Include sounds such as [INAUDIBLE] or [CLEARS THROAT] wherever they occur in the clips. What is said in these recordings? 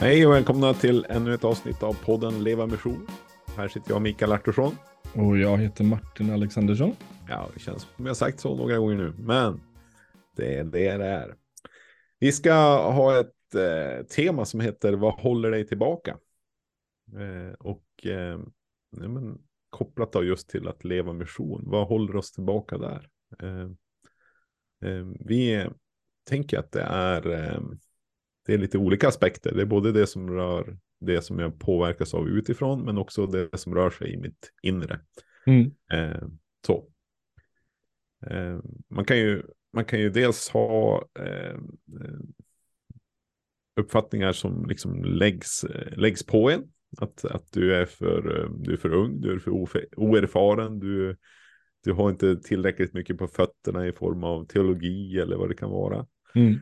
Hej och välkomna till ännu ett avsnitt av podden Leva Mission. Här sitter jag Mikael Artursson. Och jag heter Martin Alexandersson. Ja, det känns som jag sagt så några gånger nu, men det är det det är. Vi ska ha ett eh, tema som heter Vad håller dig tillbaka? Eh, och eh, ja, men, kopplat då just till att leva mission. Vad håller oss tillbaka där? Eh, eh, vi tänker att det är eh, det är lite olika aspekter. Det är både det som rör det som jag påverkas av utifrån, men också det som rör sig i mitt inre. Mm. Eh, så. Eh, man, kan ju, man kan ju dels ha eh, uppfattningar som liksom läggs, läggs på en. Att, att du, är för, du är för ung, du är för oerfaren, du, du har inte tillräckligt mycket på fötterna i form av teologi eller vad det kan vara. Mm.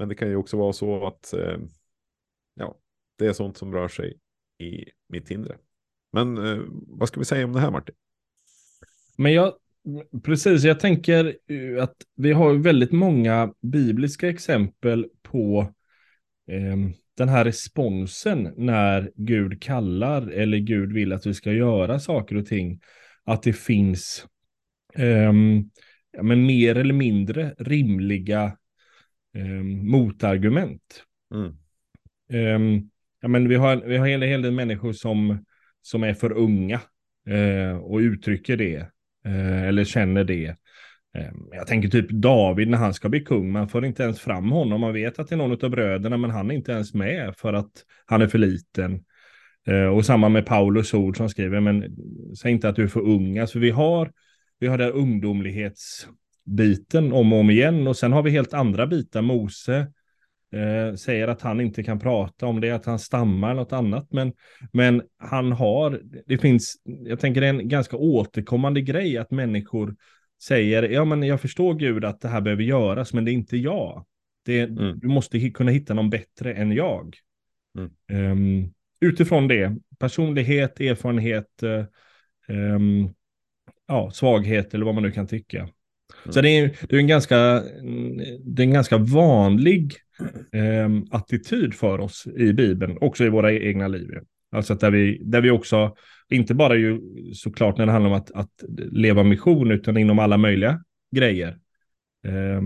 Men det kan ju också vara så att eh, ja, det är sånt som rör sig i mitt inre. Men eh, vad ska vi säga om det här Martin? Men jag, precis, jag tänker att vi har väldigt många bibliska exempel på eh, den här responsen när Gud kallar eller Gud vill att vi ska göra saker och ting. Att det finns eh, men mer eller mindre rimliga eh, motargument. Mm. Eh, ja, men vi har, vi har en hel del människor som, som är för unga eh, och uttrycker det eh, eller känner det. Ehm, jag tänker typ David när han ska bli kung, man får inte ens fram honom. Man vet att det är någon av bröderna, men han är inte ens med för att han är för liten. Eh, och samma med Paulus ord som skriver, men säg inte att du är för ung. Alltså vi har, vi har där ungdomlighets biten om och om igen. Och sen har vi helt andra bitar. Mose eh, säger att han inte kan prata om det, att han stammar något annat. Men, men han har, det finns, jag tänker det är en ganska återkommande grej att människor säger, ja men jag förstår Gud att det här behöver göras, men det är inte jag. Det, mm. Du måste kunna hitta någon bättre än jag. Mm. Um, utifrån det, personlighet, erfarenhet, um, ja, svaghet eller vad man nu kan tycka. Mm. Så det är, det är, en ganska, det är en ganska vanlig eh, attityd för oss i Bibeln, också i våra egna liv. Alltså att där vi, där vi också, inte bara ju såklart när det handlar om att, att leva mission, utan inom alla möjliga grejer. Eh,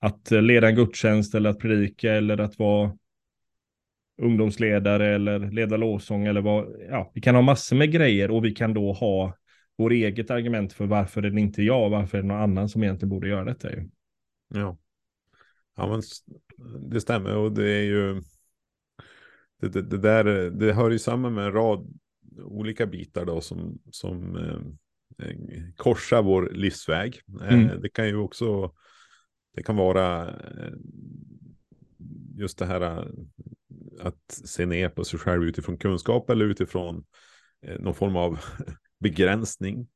att leda en gudstjänst eller att predika eller att vara ungdomsledare eller leda lovsång eller vad, ja, vi kan ha massor med grejer och vi kan då ha vår eget argument för varför är det inte jag, varför är det någon annan som egentligen borde göra detta. Ju. Ja. ja, men det stämmer och det är ju det, det, det, där, det hör ju samman med en rad olika bitar då som, som eh, korsar vår livsväg. Eh, mm. det kan ju också, det kan vara eh, just det här eh, att se ner på sig själv utifrån kunskap eller utifrån eh, någon form av [LAUGHS] begränsning.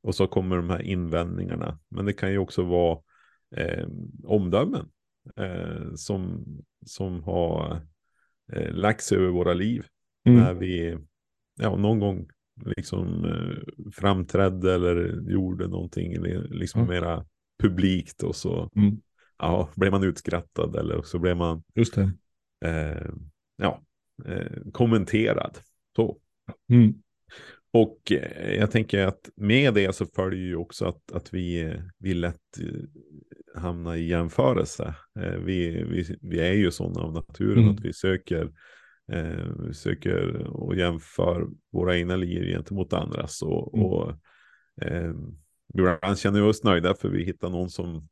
Och så kommer de här invändningarna. Men det kan ju också vara eh, omdömen eh, som, som har eh, lagts över våra liv. Mm. När vi ja, någon gång liksom eh, framträdde eller gjorde någonting liksom mm. mera publikt och så mm. ja, blev man utskrattad eller så blev man Just det. Eh, ja, eh, kommenterad. Så. Mm. Och eh, jag tänker att med det så följer ju också att, att vi, vi lätt eh, hamnar i jämförelse. Eh, vi, vi, vi är ju sådana av naturen mm. att vi söker, vi söker och jämför våra egna liv gentemot andras. Och, mm. och eh, ibland känner vi oss nöjda för vi hittar någon som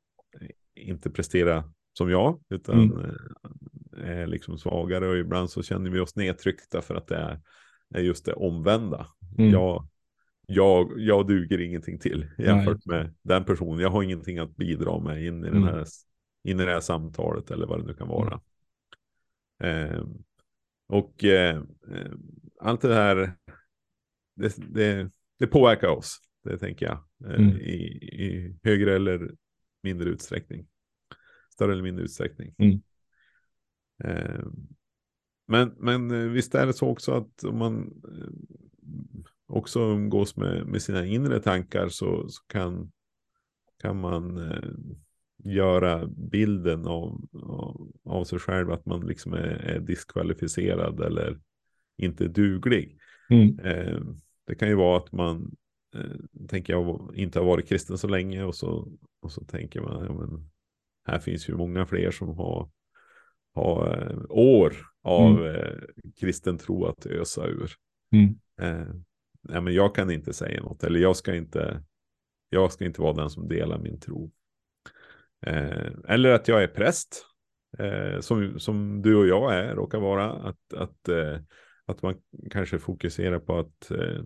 inte presterar som jag, utan mm. är liksom svagare och ibland så känner vi oss nedtryckta för att det är är just det omvända. Mm. Jag, jag, jag duger ingenting till jämfört Nej. med den personen. Jag har ingenting att bidra med in i, mm. den här, in i det här samtalet eller vad det nu kan vara. Eh, och eh, allt det här, det, det, det, påverkar oss, det tänker jag, eh, mm. i, i, högre eller mindre utsträckning. Större eller mindre utsträckning. Mm. Eh, men, men eh, visst är det så också att om man eh, också umgås med, med sina inre tankar så, så kan, kan man eh, göra bilden av, av, av sig själv att man liksom är, är diskvalificerad eller inte duglig. Mm. Eh, det kan ju vara att man eh, tänker jag inte har varit kristen så länge och så, och så tänker man, ja, men här finns ju många fler som har, har eh, år av Mm. eh, kristen tro att ösa ur. Mm. Eh, nej, men jag kan inte säga något, eller jag ska inte, jag ska inte vara den som delar min tro. Eh, eller att jag är präst, eh, som, som du och jag är, råkar vara. Att, att, eh, att man kanske fokuserar på att eh,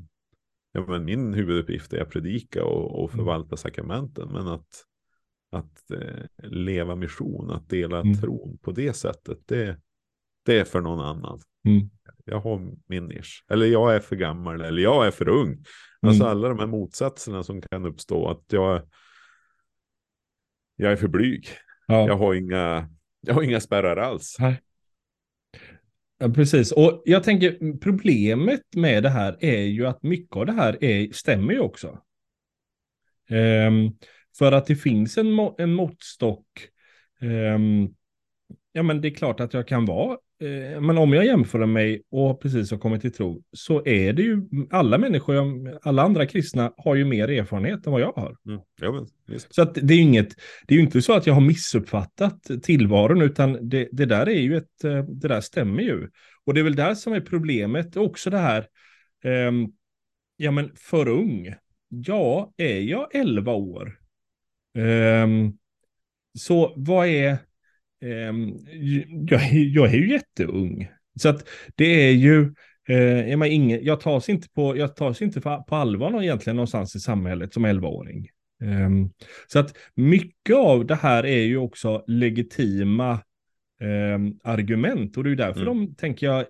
ja, men min huvuduppgift är att predika och, och Mm. förvalta sakramenten. Men att, att eh, leva mission, att dela Mm. tron på det sättet, det, det är för någon annan. Mm. Jag har min nisch. Eller jag är för gammal, eller jag är för ung. Alltså Mm. alla de här motsatserna som kan uppstå. Att jag, jag är för blyg. Ja. Jag har inga, jag har inga spärrar alls. Nej. Ja, precis. Och jag tänker problemet med det här är ju att mycket av det här är, stämmer ju också. Ehm, för att det finns en, en måttstock. ehm, ja, men det är klart att jag kan vara. Eh, men om jag jämför mig och precis har kommit till tro så är det ju alla människor, alla andra kristna har ju mer erfarenhet än vad jag har. Mm. Ja. Så att det är ju inget, det är ju inte så att jag har missuppfattat tillvaron, utan det, det där är ju ett, eh, det där stämmer ju. Och det är väl där som är problemet, också det här, ehm, ja men för ung. Ja, är jag 11 år? Ehm, så vad är, jag, är- jag är ju jätteung. Så att det är ju, eh, jag, ingen, jag tas inte på, jag tas inte på, på allvar egentligen någonstans i samhället som 11-åring. Ehm, så att mycket av det här är ju också legitima ehm, argument och det är ju därför Mm. de, tänker jag,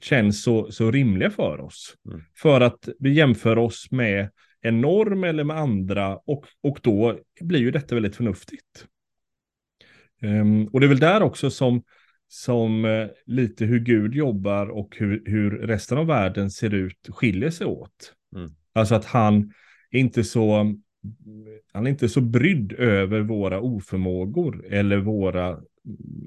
känns så, så rimliga för oss. Mm. För att vi jämför oss med en norm eller med andra och, och då blir ju detta väldigt förnuftigt. Ehm, och det är väl där också som, som eh, lite hur Gud jobbar och hur, hur resten av världen ser ut skiljer sig åt. Mm. Alltså att han är inte så han är inte så brydd över våra oförmågor eller våra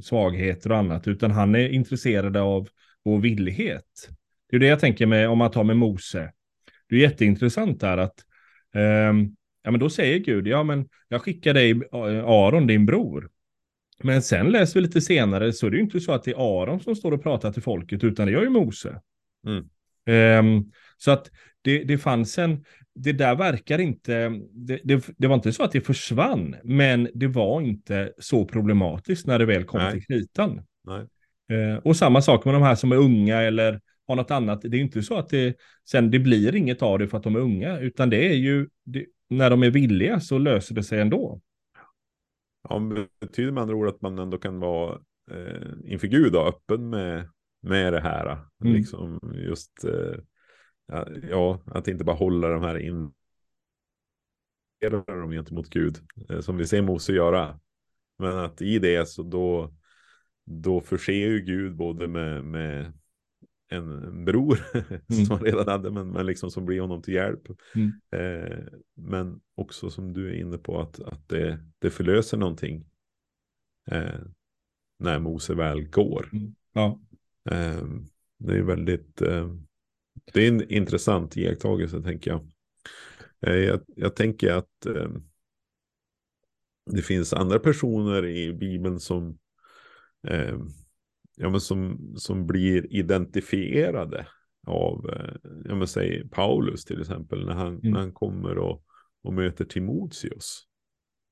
svagheter och annat, utan han är intresserad av vår villighet. Det är det jag tänker med, om man tar med Mose. Det är jätteintressant där att, ehm, ja men då säger Gud, ja men jag skickar dig eh, Aron, din bror. Men sen läser vi lite senare så är det ju inte så att det är Aron som står och pratar till folket, utan det gör ju Mose. Mm. Ehm, så att det, det fanns en, det där verkar inte, det, det, det var inte så att det försvann, men det var inte så problematiskt när det väl kom Nej. till kritan. Eh, och samma sak med de här som är unga eller har något annat. Det är inte så att det sen det blir inget av det för att de är unga, utan det är ju det, när de är villiga så löser det sig ändå. Ja, betyder med andra ord att man ändå kan vara eh, inför Gud då, öppen med, med det här. Mm. Liksom just, eh, ja, ja, att inte bara hålla de här in dem gentemot Gud, eh, som vi ser Mose göra. Men att i det så då, då förser ju Gud både med, med en, bror [LAUGHS] Mm. som han redan hade, men, men liksom som blir honom till hjälp. Mm. Eh, men också som du är inne på att, att det, det förlöser någonting eh, när Mose väl går. Ja, Eh, det är väldigt, eh, det är en intressant iakttagelse tänker jag. Eh, jag, jag tänker att eh, det finns andra personer i Bibeln som, eh, ja, men som, som blir identifierade av, eh, ja, men säg Paulus till exempel, när han, Mm. när han kommer och, och möter Timoteus.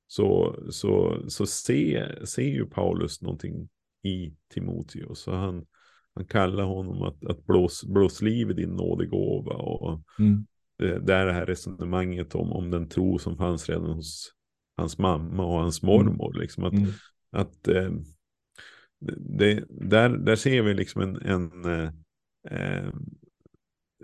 Så, så, så ser, ser ju Paulus någonting i Timoteus. Så han, han kallar honom att, att blås, blås liv i din nådegåva. Och mm. det, det är det här resonemanget om, om den tro som fanns redan hos hans mamma och hans mormor. Liksom att, Mm. att eh, det, där, där ser vi liksom en, en, eh,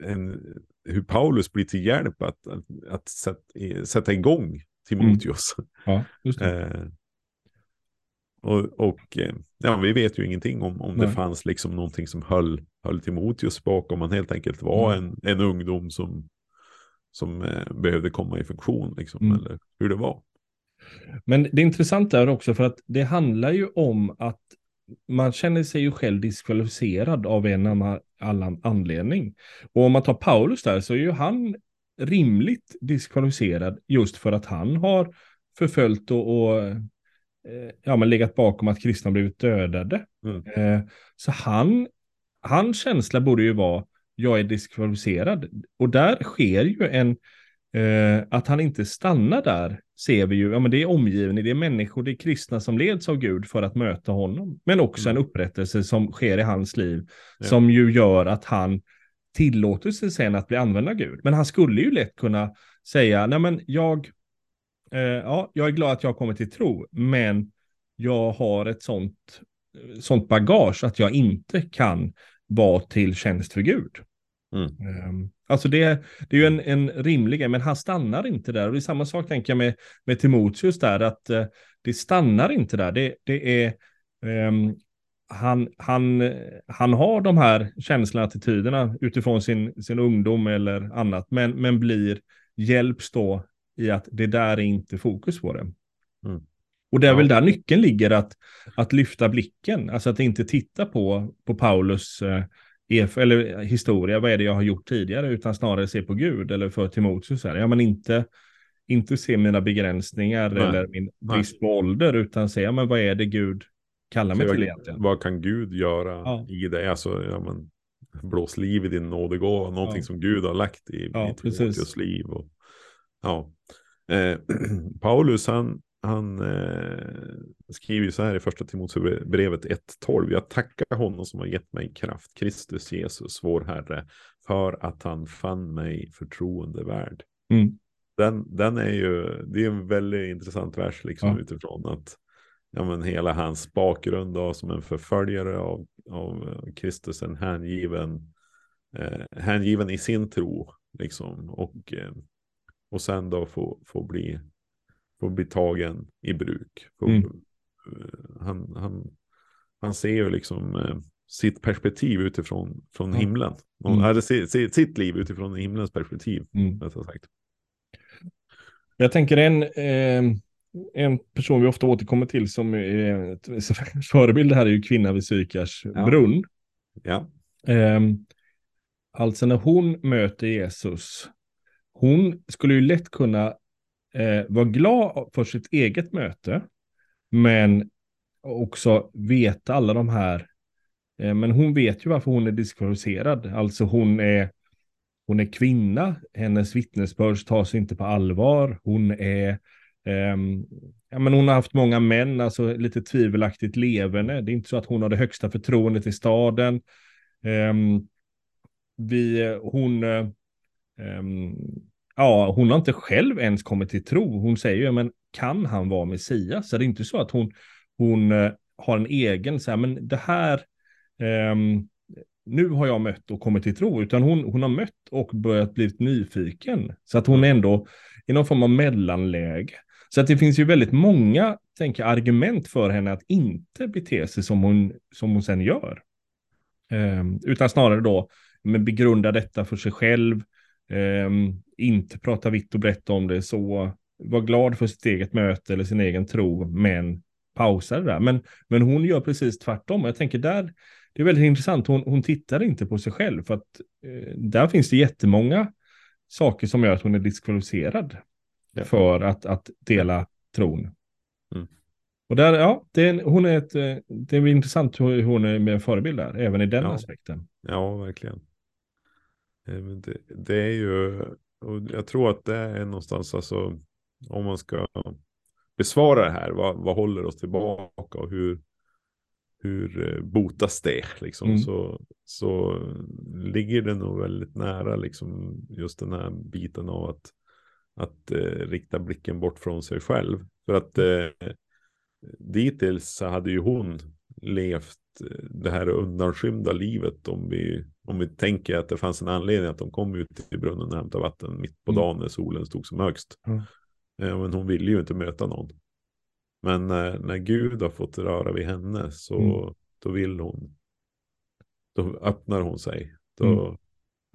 en hur Paulus blir till hjälp att, att, att sätta, sätta igång Timoteus. ja just det. Eh, och och eh, ja, vi vet ju ingenting om, om det fanns liksom någonting som höll, höll Timoteus bakom. Han helt enkelt var Mm. en, en ungdom som, som eh, behövde komma i funktion. Liksom, Mm. Eller hur det var. Men det intressanta är också för att det handlar ju om att man känner sig ju själv diskvalificerad av en annan anledning. Och om man tar Paulus där så är ju han rimligt diskvalificerad just för att han har förföljt och, och eh, ja, men legat bakom att kristna blivit dödade. Mm. Eh, så han, hans känsla borde ju vara, jag är diskvalificerad. Och där sker ju en, eh, att han inte stannar där, ser vi ju, ja men det är omgivning, det är människor, det är kristna som leds av Gud för att möta honom. Men också mm. en upprättelse som sker i hans liv, ja. som ju gör att han tillåter sig sen att bli använd av Gud. Men han skulle ju lätt kunna säga, nej men jag, eh, ja, jag är glad att jag har kommit till tro, men jag har ett sånt, sånt bagage att jag inte kan vara till tjänst för Gud. Mm. Um, alltså det, det är ju en, en rimlig men han stannar inte där. Och det är samma sak tänker jag med, med Timoteus där, att uh, det stannar inte där. Det, det är, um, han, han, han har de här känslorna, attityderna utifrån sin, sin ungdom eller annat, men, men blir hjälps då i att det där är inte fokus på det. Mm. Och det är väl där nyckeln ligger, att, att lyfta blicken, alltså att inte titta på, på Paulus eh, eller historia, vad är det jag har gjort tidigare, utan snarare se på Gud eller för Timoteus. Ja, men inte, inte se mina begränsningar Nej. eller min brist på ålder, utan se, ja, men vad är det Gud kallar mig till egentligen? Vad kan Gud göra ja. i det? Alltså, ja, men, blås liv i din nådegåva, någonting ja. som Gud har lagt i, ja, i Timoteus liv. Och, ja. Eh, [CLEARS THROAT] Paulus, han, han eh, skriver så här i första Timoteusbrevet 1.12. Jag tackar honom som har gett mig kraft, Kristus Jesus, vår Herre, för att han fann mig förtroendevärd. Mm. Den, den är ju, det är en väldigt intressant vers liksom ja. utifrån att ja, men hela hans bakgrund då, som en förföljare av, av Kristus, en hängiven, eh, hängiven i sin tro, liksom, och, eh, och sen då få, få bli får bli tagen i bruk. Får, mm. Eh, han, han, han ser ju liksom eh, sitt perspektiv utifrån från ja. himlen. Mm. Eller sitt, sitt liv utifrån himlens perspektiv. Mm. Jag, sagt. jag tänker en, eh, en person vi ofta återkommer till som är [LAUGHS] förebild här är ju kvinna vid Sykars ja. brunn. Ja. Eh, alltså när hon möter Jesus, hon skulle ju lätt kunna eh, vara glad för sitt eget möte, men också veta alla de här. Eh, men hon vet ju varför hon är diskvalificerad. Alltså hon är, hon är kvinna, hennes vittnesbörd tas inte på allvar. Hon är, eh, ja men hon har haft många män, alltså lite tvivelaktigt levande. Det är inte så att hon har det högsta förtroendet i staden. Eh, vi, hon, Um, Ja, hon har inte själv ens kommit till tro. Hon säger ju, men kan han vara Messias? Så det är inte så att hon, hon eh, har en egen, så här, men det här, um, nu har jag mött och kommit till tro, utan hon, hon har mött och börjat bli nyfiken. Så att hon är ändå i någon form av mellanläge. Så att det finns ju väldigt många, tänker argument för henne att inte bete sig som hon, som hon sen gör. Um, utan snarare då, men begrunda detta för sig själv, um, inte prata vitt och brett om det, så var glad för sitt eget möte eller sin egen tro, men pausa det där. Men, men hon gör precis tvärtom. Jag tänker där, det är väldigt intressant, hon, hon tittar inte på sig själv, för att eh, där finns det jättemånga saker som gör att hon är diskvalificerad ja. för att, att dela tron. Mm. Och där, ja, det är, hon är ett, eh, det är intressant hur hon är med förebild där, även i den ja. aspekten. Ja, verkligen. Eh, det, det, är ju, och jag tror att det är någonstans, alltså, om man ska besvara det här, vad, vad håller oss tillbaka och hur, hur eh, botas det? Liksom, mm. så, så ligger det nog väldigt nära liksom, just den här biten av att, att eh, rikta blicken bort från sig själv. För att eh, dittills så hade ju hon levt det här undanskymda livet om vi, om vi tänker att det fanns en anledning att de kom ut till brunnen och hämtade vatten mitt på mm. dagen när solen stod som högst. Mm. men hon ville ju inte möta någon. Men när, när Gud har fått röra vid henne så mm. då vill hon. Då öppnar hon sig. Då mm.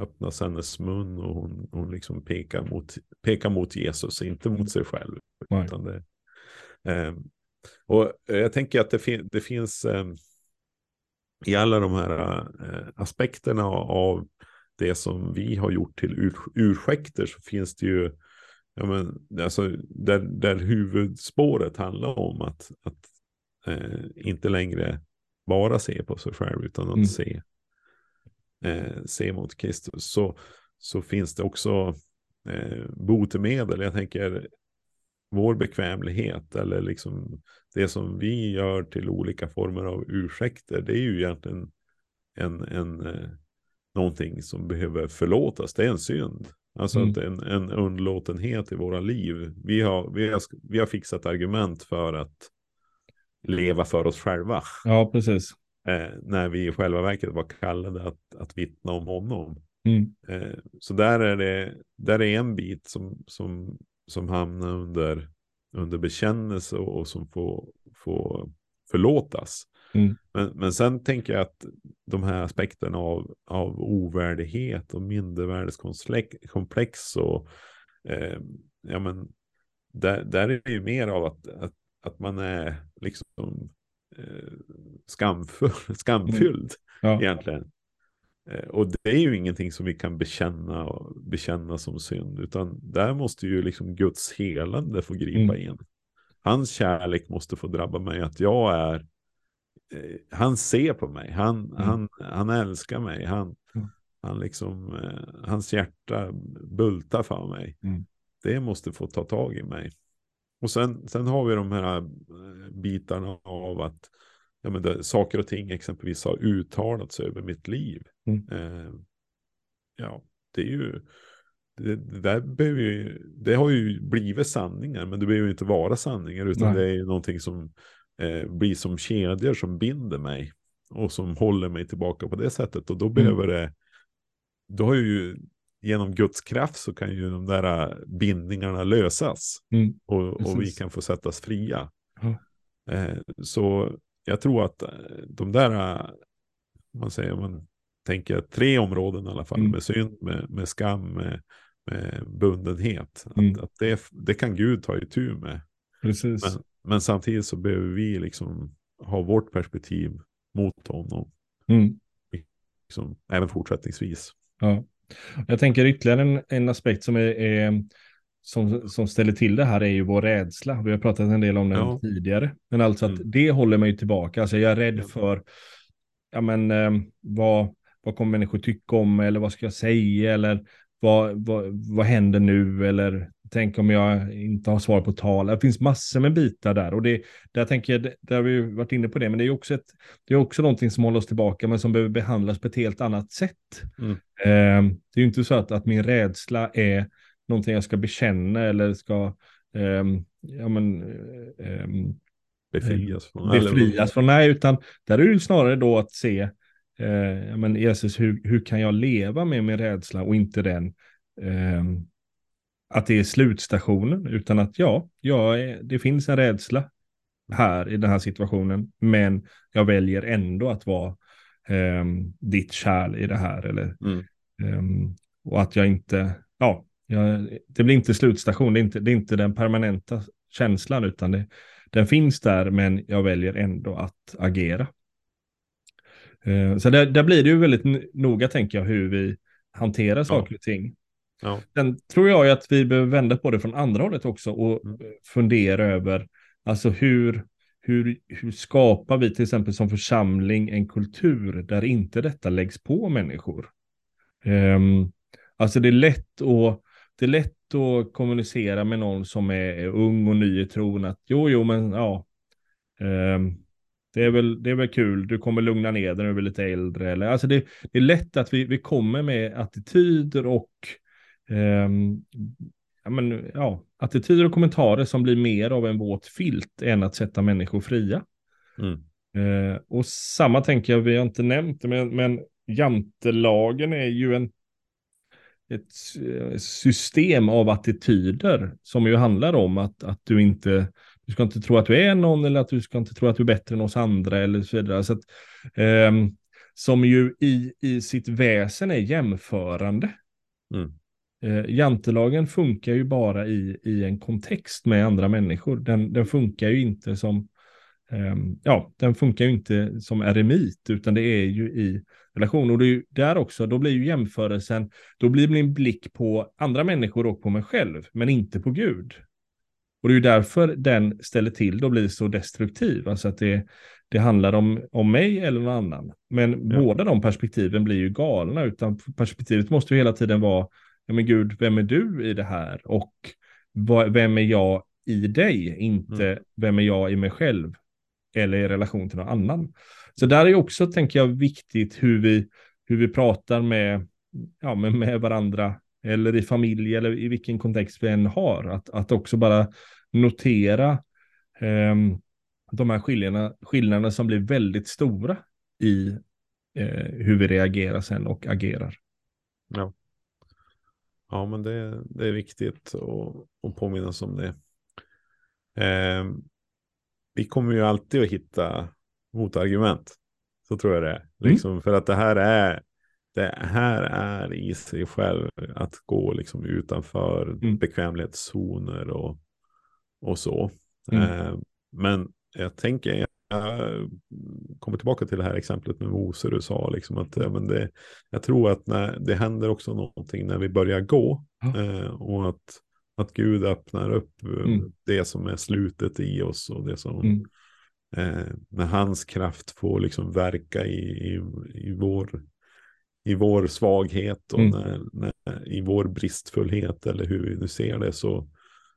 öppnas hennes mun och hon, hon liksom pekar mot, pekar mot Jesus, inte mot sig själv. Utan det, Eh, och jag tänker att det, fin det finns eh, i alla de här eh, aspekterna av det som vi har gjort till ur ursäkter så finns det ju, ja men, alltså, där, där huvudspåret handlar om att, att eh, inte längre bara se på sig själv utan att mm. se, eh, se mot Kristus. Så, så finns det också eh, botemedel. Jag tänker vår bekvämlighet eller liksom det som vi gör till olika former av ursäkter. Det är ju egentligen en, en, eh, någonting som behöver förlåtas. Det är en synd. Alltså mm. en, en underlåtenhet i våra liv. Vi har, vi, har, vi har fixat argument för att leva för oss själva. Ja, precis. Eh, när vi i själva verket var kallade att, att vittna om honom. Mm. Eh, så där är det där är en bit som, som, som hamnar under, under bekännelse och, och som får, får förlåtas. Mm. Men, men sen tänker jag att de här aspekterna av, av ovärdighet och mindervärdeskomplex och eh, ja men där, där är det ju mer av att, att, att man är liksom eh, skamfull, [LAUGHS] skamfylld mm. ja. egentligen. Eh, och det är ju ingenting som vi kan bekänna, bekänna som synd, utan där måste ju liksom Guds helande få gripa mm. in. Hans kärlek måste få drabba mig, att jag är, eh, han ser på mig, han, mm. han, han älskar mig, han, mm. han liksom, eh, hans hjärta bultar för mig. Mm. Det måste få ta tag i mig. Och sen, sen har vi de här bitarna av att ja, men det, saker och ting exempelvis har uttalats över mitt liv. Mm. Eh, ja, det är ju, det, det, där behöver ju, det har ju blivit sanningar, men det behöver ju inte vara sanningar, utan Nej. det är ju någonting som eh, blir som kedjor som binder mig och som håller mig tillbaka på det sättet. Och då mm. behöver det, då har ju genom Guds kraft så kan ju de där bindningarna lösas mm. och, och, vi kan få sättas fria. Ja. Eh, så jag tror att eh, de där, eh, man säger, man tänker tre områden i alla fall, mm. med synd, med, med skam, med, med bundenhet. Mm. Att, att det, det kan Gud ta itu med. Precis. Men, men, samtidigt så behöver vi liksom ha vårt perspektiv mot honom. Mm. Liksom, även fortsättningsvis. Ja. Jag tänker ytterligare en, en aspekt som är, är som, som ställer till det här är ju vår rädsla. Vi har pratat en del om den ja. tidigare. Men alltså att mm. det håller mig tillbaka. Alltså jag är rädd för, ja men eh, vad, vad kommer människor tycka om eller vad ska jag säga eller vad, vad, vad händer nu eller tänk om jag inte har svar på tal. Det finns massor med bitar där och det, där tänker jag, där har vi varit inne på det, men det är också ett, det är också någonting som håller oss tillbaka, men som behöver behandlas på ett helt annat sätt. Mm. Eh, det är ju inte så att, att min rädsla är någonting jag ska bekänna eller ska um, ja, men, um, befrias från. Befrias från, nej, utan där är det snarare då att se, ja, men Jesus, hur, hur kan jag leva med min rädsla och inte den, um, att det är slutstationen, utan att ja, ja det finns en rädsla här i den här situationen, men jag väljer ändå att vara um, ditt kärl i det här, eller mm. um, och att jag inte, ja, jag, det blir inte slutstation, det är inte, det är inte den permanenta känslan, utan det, den finns där, men jag väljer ändå att agera. Uh, så där, där, blir det ju väldigt noga, tänker jag, hur vi hanterar saker och ting. Ja. Sen tror jag att vi behöver vända på det från andra hållet också och mm. fundera över, alltså hur, hur, hur skapar vi till exempel som församling en kultur där inte detta läggs på människor? Um, alltså det är lätt att det är lätt att kommunicera med någon som är ung och ny i tron att jo, jo, men ja, um, det är, väl, det är väl kul, du kommer lugna ner dig när du blir lite äldre. Eller, alltså det, det är lätt att vi, vi kommer med attityder och um, ja, men, ja, attityder och kommentarer som blir mer av en våt filt än att sätta människor fria. Mm. Uh, och samma tänker jag, vi har inte nämnt det, men, men jantelagen är ju en ett eh, system av attityder som ju handlar om att, att du inte, du ska inte tro att du är någon eller att du ska inte tro att du är bättre än oss andra eller så vidare. Så att, um, som ju i, i sitt väsen är jämförande. Mm. eh, jantelagen funkar ju bara i, i en kontext med andra människor. Den, den funkar ju inte som eh, ja, den funkar ju inte som eremit, utan det är ju i relation. Och det är ju där också, då blir ju jämförelsen, då blir min blick på andra människor och på mig själv, men inte på Gud. Och det är ju därför den ställer till och blir så destruktiv. Alltså att det, det handlar om, om mig eller någon annan. Men ja. båda de perspektiven blir ju galna, utan perspektivet måste ju hela tiden vara, ja men Gud, vem är du i det här? Och vad, vem är jag i dig? Inte mm. vem är jag i mig själv? Eller i relation till någon annan. Så där är också, tänker jag, viktigt hur vi, hur vi pratar med, ja, med, med varandra eller i familj eller i vilken kontext vi än har. Att, att också bara notera eh, de här skillnaderna, skillnaderna som blir väldigt stora i eh, hur vi reagerar sen och agerar. Ja, ja men det, det är viktigt att, att påminnas om det. Eh, vi kommer ju alltid att hitta motargument. Så tror jag det är. Mm. Liksom, mm. För att det här är det här är i sig själv att gå liksom utanför mm. bekvämlighetszoner och, och så. Mm. Eh, men jag tänker, jag kommer tillbaka till det här exemplet med Mose du sa, liksom att ja, men det, jag tror att när, det händer också någonting när vi börjar gå eh, och att, att Gud öppnar upp eh, mm. det som är slutet i oss och det som mm. eh, när hans kraft får liksom verka i, i, i vår i vår svaghet och mm. när, när, i vår bristfullhet eller hur vi nu ser det så,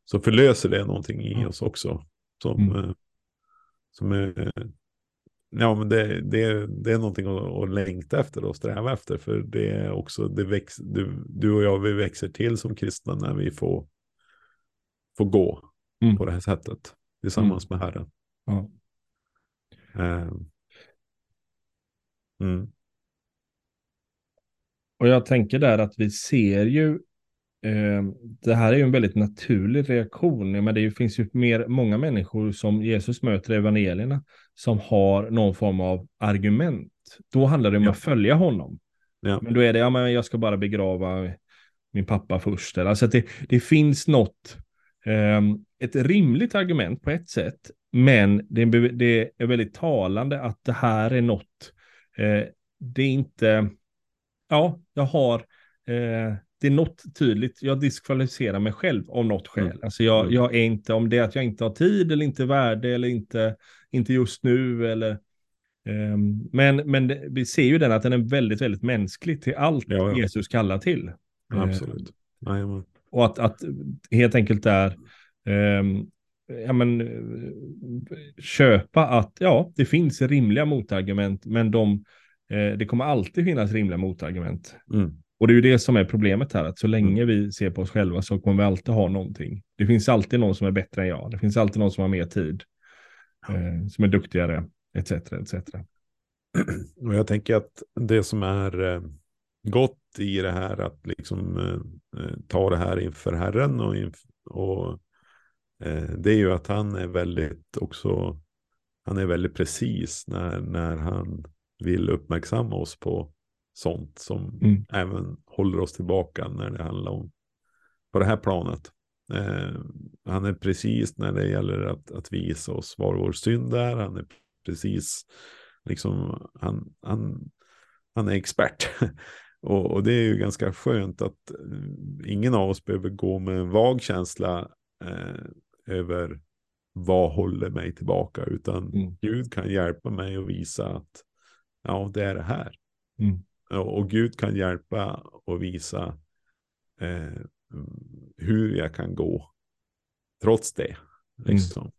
så förlöser det någonting i oss också. Som, mm. Eh, som är, ja men det, det, det är någonting att, att längta efter och sträva efter. För det är också, det väx, du, du och jag, vi växer till som kristna när vi får, får gå mm. på det här sättet tillsammans mm. med Herren. Ja. Uh, mm. Och jag tänker där att vi ser ju, eh, det här är ju en väldigt naturlig reaktion, men det finns ju mer, många människor som Jesus möter i evangelierna som har någon form av argument. Då handlar det om ja. att följa honom. Ja. Men då är det, ja men jag ska bara begrava min pappa först. Alltså det, det finns något, ett rimligt argument på ett sätt, men det, är väldigt talande att det här är något, eh, det är inte, ja, jag har, eh, det är något tydligt, jag diskvalificerar mig själv av något skäl. Mm. Alltså jag, mm. jag är inte, om det är att jag inte har tid eller inte värde eller inte, inte just nu eller eh, men, men det, vi ser ju den att den är väldigt, väldigt mänsklig till allt ja, ja. Jesus kallar till. Absolut. Eh, och att, att helt enkelt är eh, ja, men, köpa att ja, det finns rimliga motargument, men de Eh, det kommer alltid finnas rimliga motargument. Mm. Och det är ju det som är problemet här, att så länge mm. vi ser på oss själva så kommer vi alltid ha någonting. Det finns alltid någon som är bättre än jag. Det finns alltid någon som har mer tid, eh, som är duktigare, etc. etc. Och jag tänker att det som är eh, gott i det här, att liksom eh, eh ta det här inför Herren och, inf och eh, det är ju att han är väldigt också, han är väldigt precis när, när han vill uppmärksamma oss på sånt som mm. även håller oss tillbaka när det handlar om på det här planet. Eh, han är precis när det gäller att, att visa oss var vår synd är. Han är precis, liksom, han, han, han är expert. [LAUGHS] och, och, det är ju ganska skönt att eh, ingen av oss behöver gå med en vag känsla eh, över vad håller mig tillbaka, utan mm. Gud kan hjälpa mig att visa att ja, det är det här. Mm. Och, och, Gud kan hjälpa och visa eh, hur jag kan gå trots det. Liksom.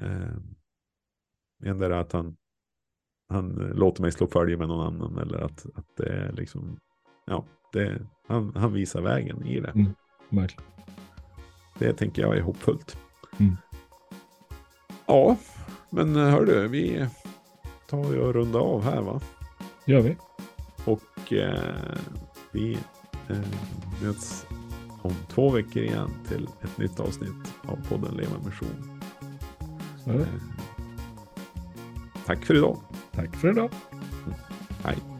Mm. Eh, att han, han låter mig slå följe med någon annan eller att, att det är liksom, ja, det, han, han visar vägen i det. Mm. Det tänker jag är hoppfullt. Mm. Ja, men hördu, vi tar vi och runda av här va? gör vi. Och eh, vi eh, möts om två veckor igen till ett nytt avsnitt av podden Leva Mission. Eh, tack för idag. Tack för idag. Hej.